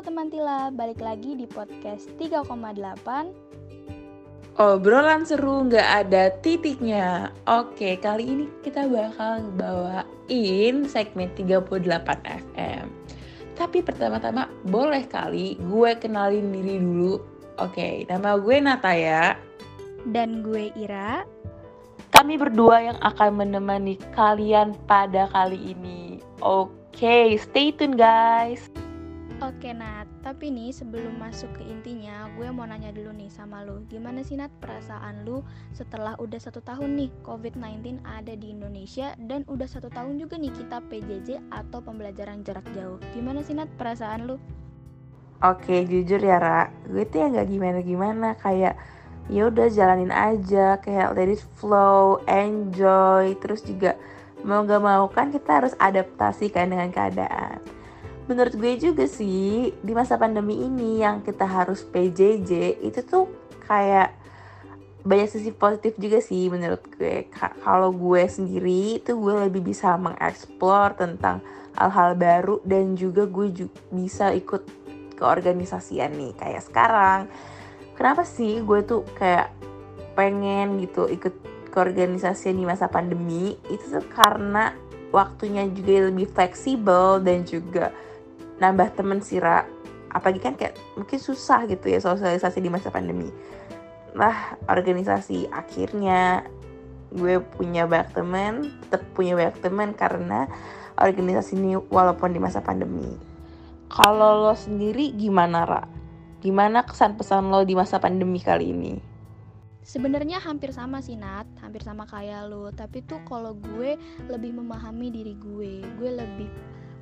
Halo teman Tila, balik lagi di podcast 3,8 Obrolan seru nggak ada titiknya. Oke, kali ini kita bakal bawain segmen 38 FM Tapi pertama-tama boleh kali gue kenalin diri dulu. Oke, nama gue Nataya Dan gue Ira. Kami berdua yang akan menemani kalian pada kali ini. Oke, stay tune guys Oke Nat, tapi nih sebelum masuk ke intinya, gue mau nanya dulu nih sama lu, gimana sih Nat perasaan lu setelah udah satu tahun nih COVID-19 ada di Indonesia dan udah satu tahun juga nih kita PJJ atau pembelajaran jarak jauh. Gimana sih Nat perasaan lu? Oke, jujur ya Ra, gue tuh ya nggak gimana-gimana. Kayak ya udah jalanin aja. Kayak let it flow, enjoy, terus juga mau gak mau kan kita harus adaptasi kan dengan keadaan menurut gue juga sih di masa pandemi ini yang kita harus PJJ itu tuh kayak banyak sisi positif juga sih menurut gue. Kalau gue sendiri itu gue lebih bisa mengeksplor tentang hal-hal baru dan juga gue juga bisa ikut ke organisasian nih kayak sekarang. Kenapa sih gue tuh kayak pengen gitu ikut ke organisasi di masa pandemi? Itu tuh karena waktunya juga lebih fleksibel dan juga nambah temen sih Ra apalagi kan kayak mungkin susah gitu ya sosialisasi di masa pandemi lah organisasi akhirnya gue punya banyak temen tetap punya banyak temen karena organisasi ini walaupun di masa pandemi kalau lo sendiri gimana Ra? Gimana kesan pesan lo di masa pandemi kali ini? Sebenarnya hampir sama sih Nat, hampir sama kayak lo. Tapi tuh kalau gue lebih memahami diri gue, gue lebih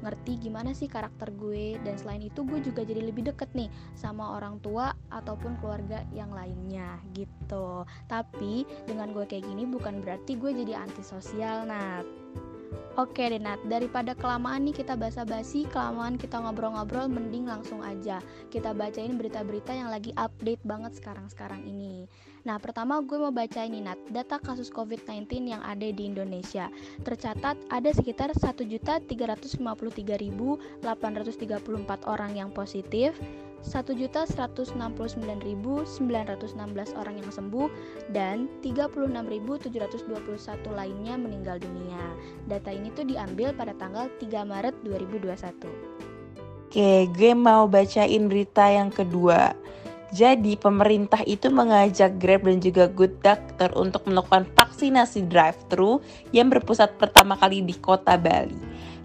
ngerti gimana sih karakter gue. Dan selain itu gue juga jadi lebih deket nih sama orang tua ataupun keluarga yang lainnya gitu. Tapi dengan gue kayak gini bukan berarti gue jadi antisosial Nat. Oke deh Nat, daripada kelamaan nih kita basa-basi, kelamaan kita ngobrol-ngobrol, mending langsung aja kita bacain berita-berita yang lagi update banget sekarang-sekarang ini. Nah, pertama gue mau baca ini Nat, data kasus COVID-19 yang ada di Indonesia. Tercatat ada sekitar 1.353.834 orang yang positif, 1.169.916 orang yang sembuh dan 36.721 lainnya meninggal dunia. Data ini tuh diambil pada tanggal 3 Maret 2021. Oke, gue mau bacain berita yang kedua. Jadi pemerintah itu mengajak Grab dan juga Good Doctor untuk melakukan vaksinasi drive-thru yang berpusat pertama kali di kota Bali.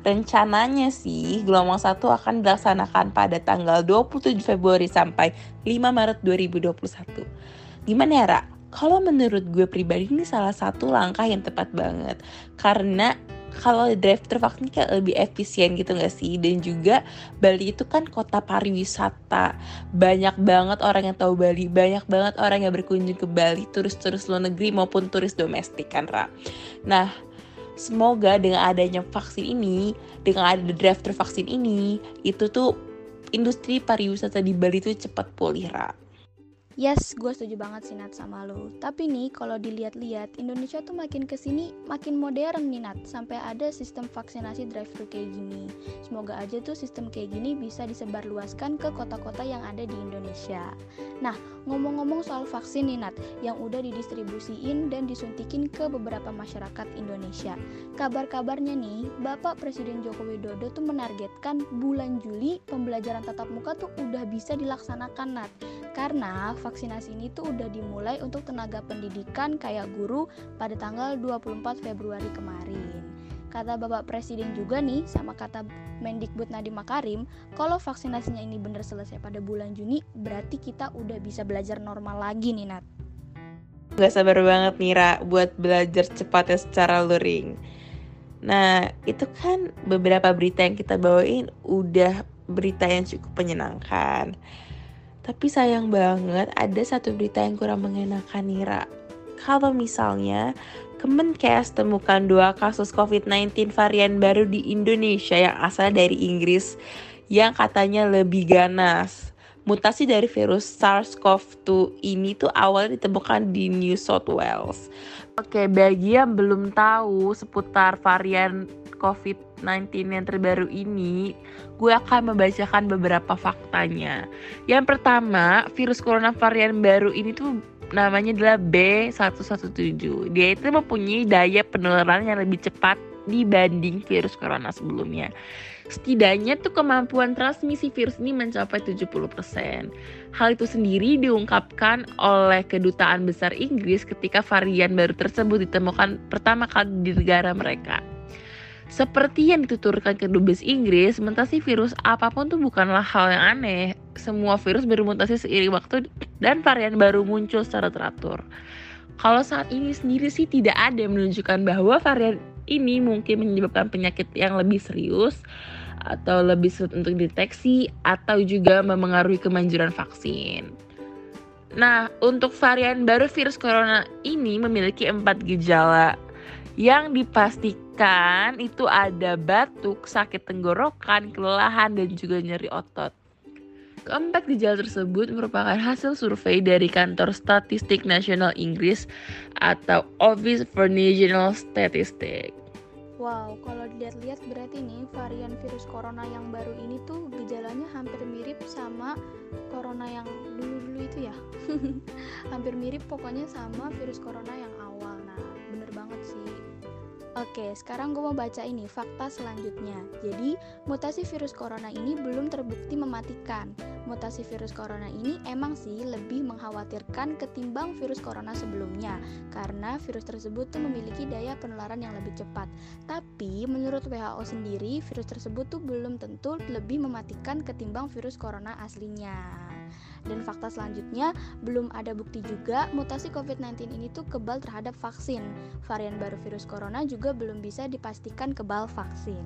Rencananya sih gelombang satu akan dilaksanakan pada tanggal 27 Februari sampai 5 Maret 2021. Gimana ya, Ra? Kalau menurut gue pribadi ini salah satu langkah yang tepat banget. Karena kalau drive thru vaksin kayak lebih efisien gitu gak sih? Dan juga Bali itu kan kota pariwisata. Banyak banget orang yang tahu Bali banyak banget orang yang berkunjung ke Bali turis-turis luar negeri maupun turis domestik kan Ra? Nah semoga dengan adanya vaksin ini, dengan ada drive-thru vaksin ini, itu tuh industri pariwisata di Bali tuh cepat pulih, Ra. Yes, gue setuju banget sih Nat sama lo. Tapi nih kalau dilihat-lihat Indonesia tuh makin ke sini makin modern nih Nat. Sampai ada sistem vaksinasi drive-thru kayak gini. Semoga aja tuh sistem kayak gini bisa disebarluaskan ke kota-kota yang ada di Indonesia. Nah, ngomong-ngomong soal vaksin nih Nat, yang udah didistribusiin dan disuntikin ke beberapa masyarakat Indonesia. Kabar-kabarnya nih, Bapak Presiden Joko Widodo tuh menargetkan bulan Juli pembelajaran tatap muka tuh udah bisa dilaksanakan Nat. Karena vaksinasi ini tuh udah dimulai untuk tenaga pendidikan kayak guru pada tanggal 24 Februari kemarin. Kata Bapak Presiden juga nih sama kata Mendikbud Nadiem Makarim, kalau vaksinasinya ini bener selesai pada bulan Juni, berarti kita udah bisa belajar normal lagi nih Nat. Gak sabar banget Nira buat belajar cepatnya secara luring. Nah, itu kan beberapa berita yang kita bawain udah berita yang cukup menyenangkan. Tapi sayang banget ada satu berita yang kurang mengenakan Nira. Kalau misalnya Kemenkes temukan dua kasus COVID-19 varian baru di Indonesia yang asal dari Inggris yang katanya lebih ganas. Mutasi dari virus SARS-CoV-2 ini tuh awalnya ditemukan di New South Wales. Oke, bagi yang belum tahu seputar varian COVID-19 yang terbaru ini, gue akan membacakan beberapa faktanya. Yang pertama, virus corona varian baru ini tuh namanya adalah B117. Dia itu mempunyai daya penularan yang lebih cepat dibanding virus corona sebelumnya. Setidaknya tuh kemampuan transmisi virus ini mencapai 70%. Hal itu sendiri diungkapkan oleh Kedutaan Besar Inggris ketika varian baru tersebut ditemukan pertama kali di negara mereka. Seperti yang dituturkan ke Dubes Inggris, mutasi virus apa pun tuh bukanlah hal yang aneh. Semua virus bermutasi seiring waktu dan varian baru muncul secara teratur. Kalau saat ini sendiri sih tidak ada yang menunjukkan bahwa varian ini mungkin menyebabkan penyakit yang lebih serius atau lebih sulit untuk deteksi atau juga memengaruhi kemanjuran vaksin. Nah, untuk varian baru virus corona ini memiliki empat gejala yang dipastikan itu ada batuk, sakit tenggorokan, kelelahan, dan juga nyeri otot. Keempat gejala tersebut merupakan hasil survei dari kantor statistik nasional Inggris atau Office for National Statistics. Wow, kalau dilihat-lihat berarti nih varian virus corona yang baru ini tuh gejalanya hampir mirip sama corona yang dulu-dulu itu ya. hampir mirip pokoknya sama virus corona yang awal. Banget sih. Oke, sekarang gue mau baca ini fakta selanjutnya. Jadi, mutasi virus corona ini belum terbukti mematikan. Mutasi virus corona ini emang sih lebih mengkhawatirkan ketimbang virus corona sebelumnya, karena virus tersebut tuh memiliki daya penularan yang lebih cepat. Tapi, menurut WHO sendiri, virus tersebut tuh belum tentu lebih mematikan ketimbang virus corona aslinya. Dan fakta selanjutnya, belum ada bukti juga mutasi COVID-19 ini tuh kebal terhadap vaksin. Varian baru virus corona juga belum bisa dipastikan kebal vaksin.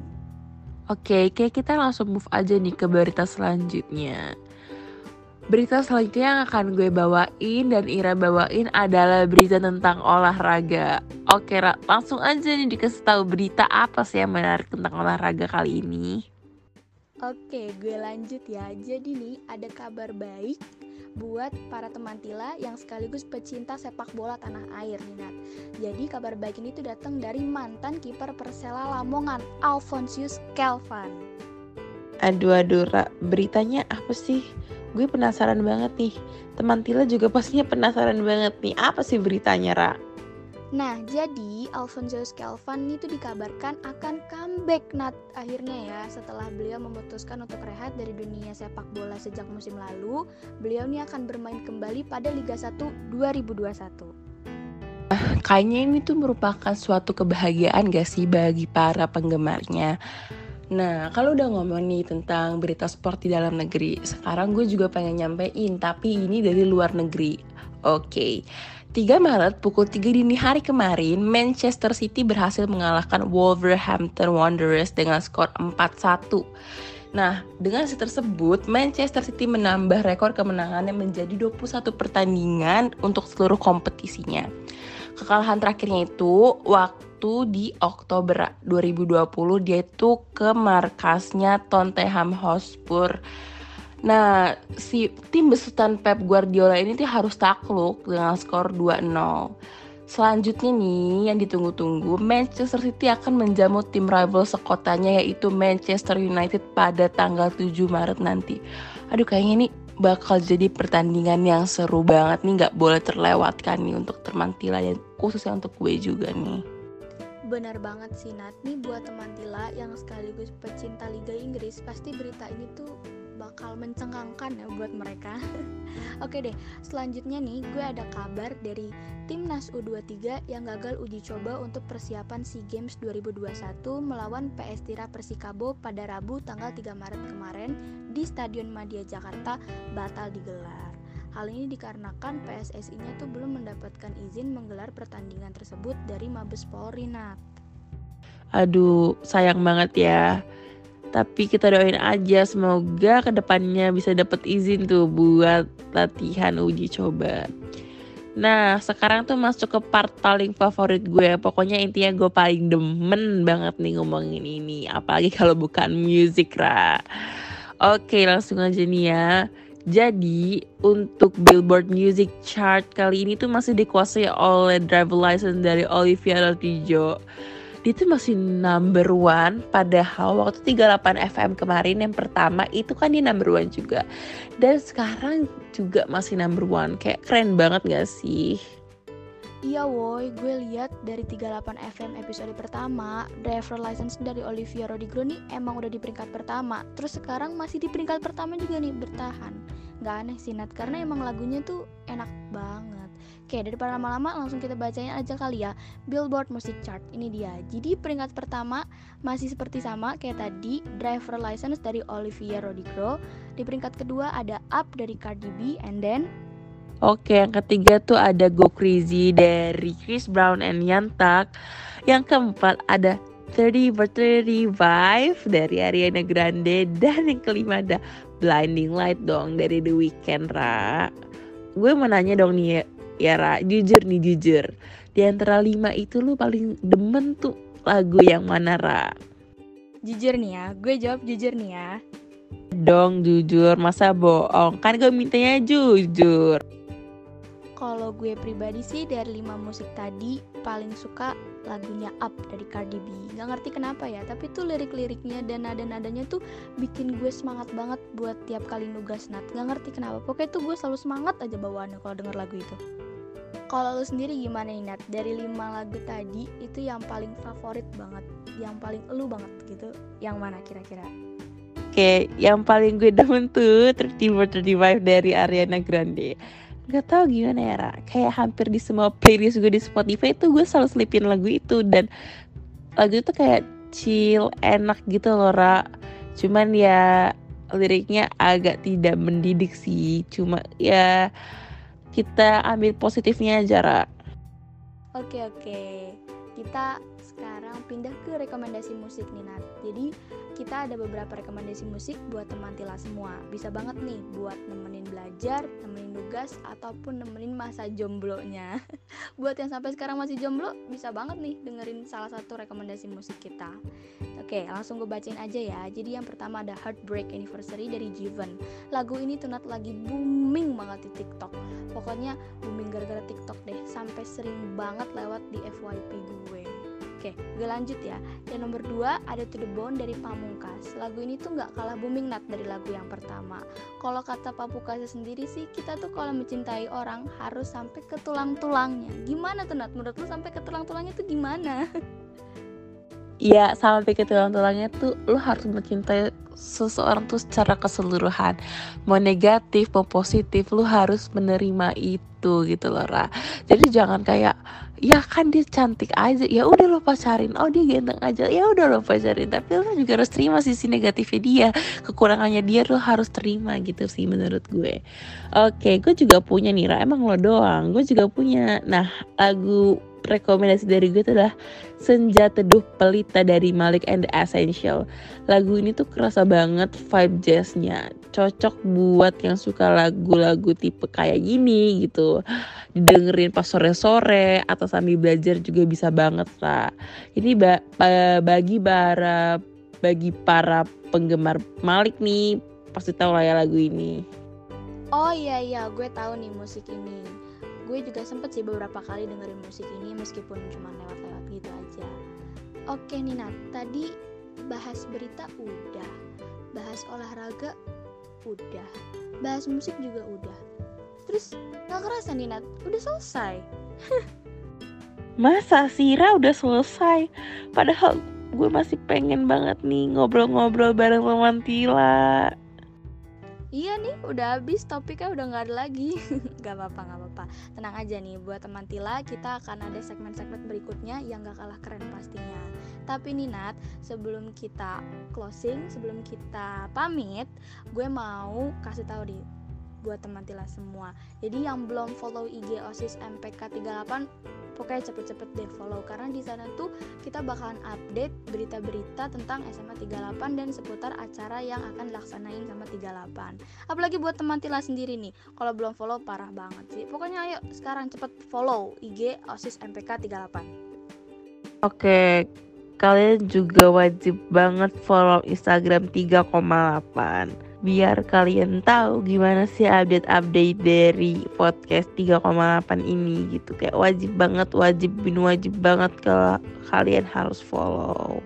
Oke, kayak kita langsung move aja nih ke berita selanjutnya. Berita selanjutnya yang akan gue bawain dan Ira bawain adalah berita tentang olahraga. Oke, langsung aja nih dikasih tahu berita apa sih yang menarik tentang olahraga kali ini. Oke, gue lanjut ya. Jadi nih, ada kabar baik buat para teman Tila yang sekaligus pecinta sepak bola tanah air nih Nat. Jadi kabar baik ini tuh datang dari mantan kiper Persela Lamongan, Alfonsius Kelvan. Aduh aduh Ra, beritanya apa sih? Gue penasaran banget nih. Teman Tila juga pastinya penasaran banget nih. Apa sih beritanya Ra? Nah, jadi Alfonso Scalvan itu dikabarkan akan comeback Nat akhirnya ya setelah beliau memutuskan untuk rehat dari dunia sepak bola sejak musim lalu, beliau ini akan bermain kembali pada Liga 1 2021. Kayaknya ini tuh merupakan suatu kebahagiaan gak sih bagi para penggemarnya. Nah, kalau udah ngomong nih tentang berita sport di dalam negeri, sekarang gue juga pengen nyampein, tapi ini dari luar negeri. Oke, okay. 3 Maret pukul 3 dini hari kemarin, Manchester City berhasil mengalahkan Wolverhampton Wanderers dengan skor 4-1. Nah, dengan hasil tersebut, Manchester City menambah rekor kemenangannya menjadi 21 pertandingan untuk seluruh kompetisinya. Kekalahan terakhirnya itu waktu di Oktober 2020 dia itu ke markasnya Tottenham Hotspur Nah, si tim besutan Pep Guardiola ini tuh harus takluk dengan skor 2-0. Selanjutnya nih yang ditunggu-tunggu, Manchester City akan menjamu tim rival sekotanya yaitu Manchester United pada tanggal 7 Maret nanti. Aduh kayaknya ini bakal jadi pertandingan yang seru banget nih, nggak boleh terlewatkan nih untuk teman Tila dan khususnya untuk gue juga nih. Benar banget sih Nat, nih buat teman Tila yang sekaligus pecinta Liga Inggris, pasti berita ini tuh bakal mencengangkan ya buat mereka. Oke deh, selanjutnya nih gue ada kabar dari timnas U23 yang gagal uji coba untuk persiapan SEA Games 2021 melawan PS Tira Persikabo pada Rabu tanggal 3 Maret kemarin di Stadion Madia Jakarta batal digelar. Hal ini dikarenakan PSSI-nya tuh belum mendapatkan izin menggelar pertandingan tersebut dari Mabes Polri, Nat. Aduh, sayang banget ya tapi kita doain aja semoga ke depannya bisa dapat izin tuh buat latihan uji coba. Nah sekarang tuh masuk ke part paling favorit gue. Pokoknya intinya gue paling demen banget nih ngomongin ini. Apalagi kalau bukan musik ra. Oke langsung aja nih ya. Jadi untuk Billboard Music Chart kali ini tuh masih dikuasai oleh Driver License dari Olivia Rodrigo dia tuh masih number one padahal waktu 38 FM kemarin yang pertama itu kan dia number one juga dan sekarang juga masih number one kayak keren banget gak sih Iya woi, gue lihat dari 38 FM episode pertama, driver license dari Olivia Rodrigo nih emang udah di peringkat pertama. Terus sekarang masih di peringkat pertama juga nih bertahan. Gak aneh sih Nat, karena emang lagunya tuh enak banget. Oke, daripada lama-lama langsung kita bacain aja kali ya Billboard Music Chart, ini dia Jadi peringkat pertama masih seperti sama kayak tadi Driver License dari Olivia Rodrigo Di peringkat kedua ada Up dari Cardi B And then Oke, yang ketiga tuh ada Go Crazy dari Chris Brown and Yantak. Yang keempat ada 30 for 35 dari Ariana Grande dan yang kelima ada Blinding Light dong dari The Weeknd Ra. Gue mau nanya dong nih ya, Ra, jujur nih jujur. Di antara lima itu lu paling demen tuh lagu yang mana Ra? Jujur nih ya, gue jawab jujur nih ya. Dong jujur, masa bohong? Kan gue mintanya jujur. Kalau gue pribadi sih dari lima musik tadi paling suka lagunya Up dari Cardi B. Gak ngerti kenapa ya, tapi tuh lirik-liriknya dan nada-nadanya tuh bikin gue semangat banget buat tiap kali nugas nat. Gak ngerti kenapa, pokoknya tuh gue selalu semangat aja bawaannya kalau denger lagu itu. Kalau lu sendiri gimana nih Nat? Dari lima lagu tadi itu yang paling favorit banget, yang paling elu banget gitu, yang mana kira-kira? Oke, yang paling gue demen tuh 30 35 dari Ariana Grande. Gak tau gimana ya Ra. Kayak hampir di semua playlist gue di Spotify itu gue selalu selipin lagu itu. Dan lagu itu kayak chill, enak gitu loh Ra. Cuman ya liriknya agak tidak mendidik sih. Cuma ya kita ambil positifnya aja Ra. Oke oke. Kita sekarang pindah ke rekomendasi musik nih Nat Jadi kita ada beberapa rekomendasi musik buat teman Tila semua. Bisa banget nih buat nemenin belajar, nemenin tugas, ataupun nemenin masa jomblonya. buat yang sampai sekarang masih jomblo, bisa banget nih dengerin salah satu rekomendasi musik kita. Oke, langsung gue bacain aja ya. Jadi yang pertama ada Heartbreak Anniversary dari Jiven. Lagu ini tuh lagi booming banget di TikTok. Pokoknya booming gara-gara TikTok deh. Sampai sering banget lewat di FYP gue. Oke, gue lanjut ya. Dan nomor 2 ada To The Bone dari Pamungkas. Lagu ini tuh nggak kalah booming nat dari lagu yang pertama. Kalau kata Pamungkas sendiri sih, kita tuh kalau mencintai orang harus sampai ke tulang-tulangnya. Gimana tuh Nat? Menurut lu sampai ke tulang-tulangnya tuh gimana? Iya, sampai ke tulang-tulangnya tuh lu harus mencintai seseorang tuh secara keseluruhan. Mau negatif, mau positif, lu harus menerima itu gitu loh, Ra. Jadi jangan kayak ya kan dia cantik aja ya udah lo pacarin. Oh dia ganteng aja ya udah lo pacarin. Tapi lo juga harus terima sisi negatifnya dia kekurangannya dia lo harus terima gitu sih menurut gue. Oke gue juga punya nih Ra. Emang lo doang gue juga punya. Nah lagu rekomendasi dari gue itu adalah Senja Teduh Pelita dari Malik and the Essential. Lagu ini tuh kerasa banget vibe jazznya. Cocok buat yang suka lagu-lagu tipe kayak gini gitu. Dengerin pas sore-sore atau sambil belajar juga bisa banget lah. Ini ba bagi para bagi para penggemar Malik nih pasti tahu lah ya lagu ini. Oh iya iya, gue tahu nih musik ini gue juga sempet sih beberapa kali dengerin musik ini meskipun cuma lewat-lewat gitu aja. Oke Nina tadi bahas berita udah bahas olahraga udah bahas musik juga udah. Terus nggak kerasa Nina udah selesai. Masa Sira udah selesai? Padahal gue masih pengen banget nih ngobrol-ngobrol bareng teman Tila Iya nih, udah habis topiknya udah nggak ada lagi. gak apa-apa, gak apa-apa. Tenang aja nih, buat teman Tila kita akan ada segmen-segmen berikutnya yang gak kalah keren pastinya. Tapi nih Nat, sebelum kita closing, sebelum kita pamit, gue mau kasih tahu di buat teman Tila semua. Jadi yang belum follow IG OSIS MPK 38 pokoknya cepet-cepet deh follow. Karena di sana tuh kita bakalan update berita-berita tentang SMA 38 dan seputar acara yang akan dilaksanain sama 38 apalagi buat teman Tila sendiri nih. Kalau belum follow parah banget sih. Pokoknya ayo sekarang cepet follow IG OSIS MPK 38 oke kalian juga wajib banget follow Instagram 3,8 biar kalian tahu gimana sih update-update dari podcast 3,8 ini gitu kayak wajib banget wajib bin wajib banget kalau kalian harus follow.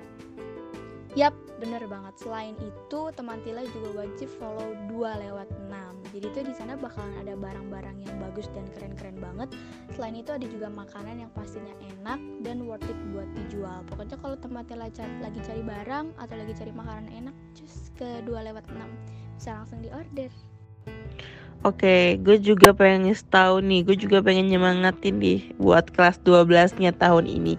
Yap, bener banget. Selain itu, teman Tila juga wajib follow 2 lewat 6. Jadi itu di sana bakalan ada barang-barang yang bagus dan keren-keren banget. Selain itu ada juga makanan yang pastinya enak dan worth it buat dijual. Pokoknya kalau teman Tila lagi cari barang atau lagi cari makanan enak, cus ke 2 lewat 6 bisa langsung diorder. Oke, gue juga pengen tahu nih, gue juga pengen nyemangatin nih buat kelas 12-nya tahun ini.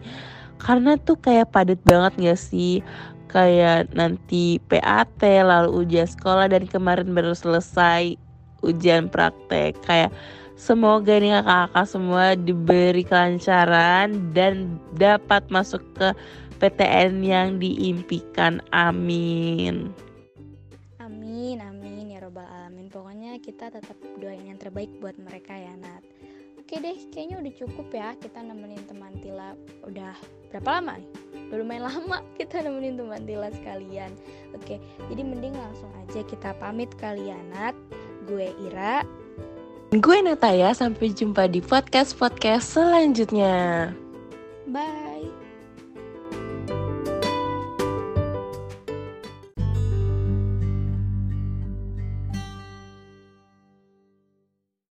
Karena tuh kayak padat banget gak sih? Kayak nanti PAT, lalu ujian sekolah dan kemarin baru selesai ujian praktek. Kayak semoga nih kakak-kakak semua diberi kelancaran dan dapat masuk ke PTN yang diimpikan. Amin. Kita tetap doain yang terbaik buat mereka ya Nat. Oke deh, kayaknya udah cukup ya kita nemenin teman Tila. Udah berapa lama nih? Udah lumayan lama kita nemenin teman Tila sekalian. Oke, jadi mending langsung aja kita pamit kalian Nat. Gue Ira. Gue Nataya, sampai jumpa di podcast-podcast selanjutnya. Bye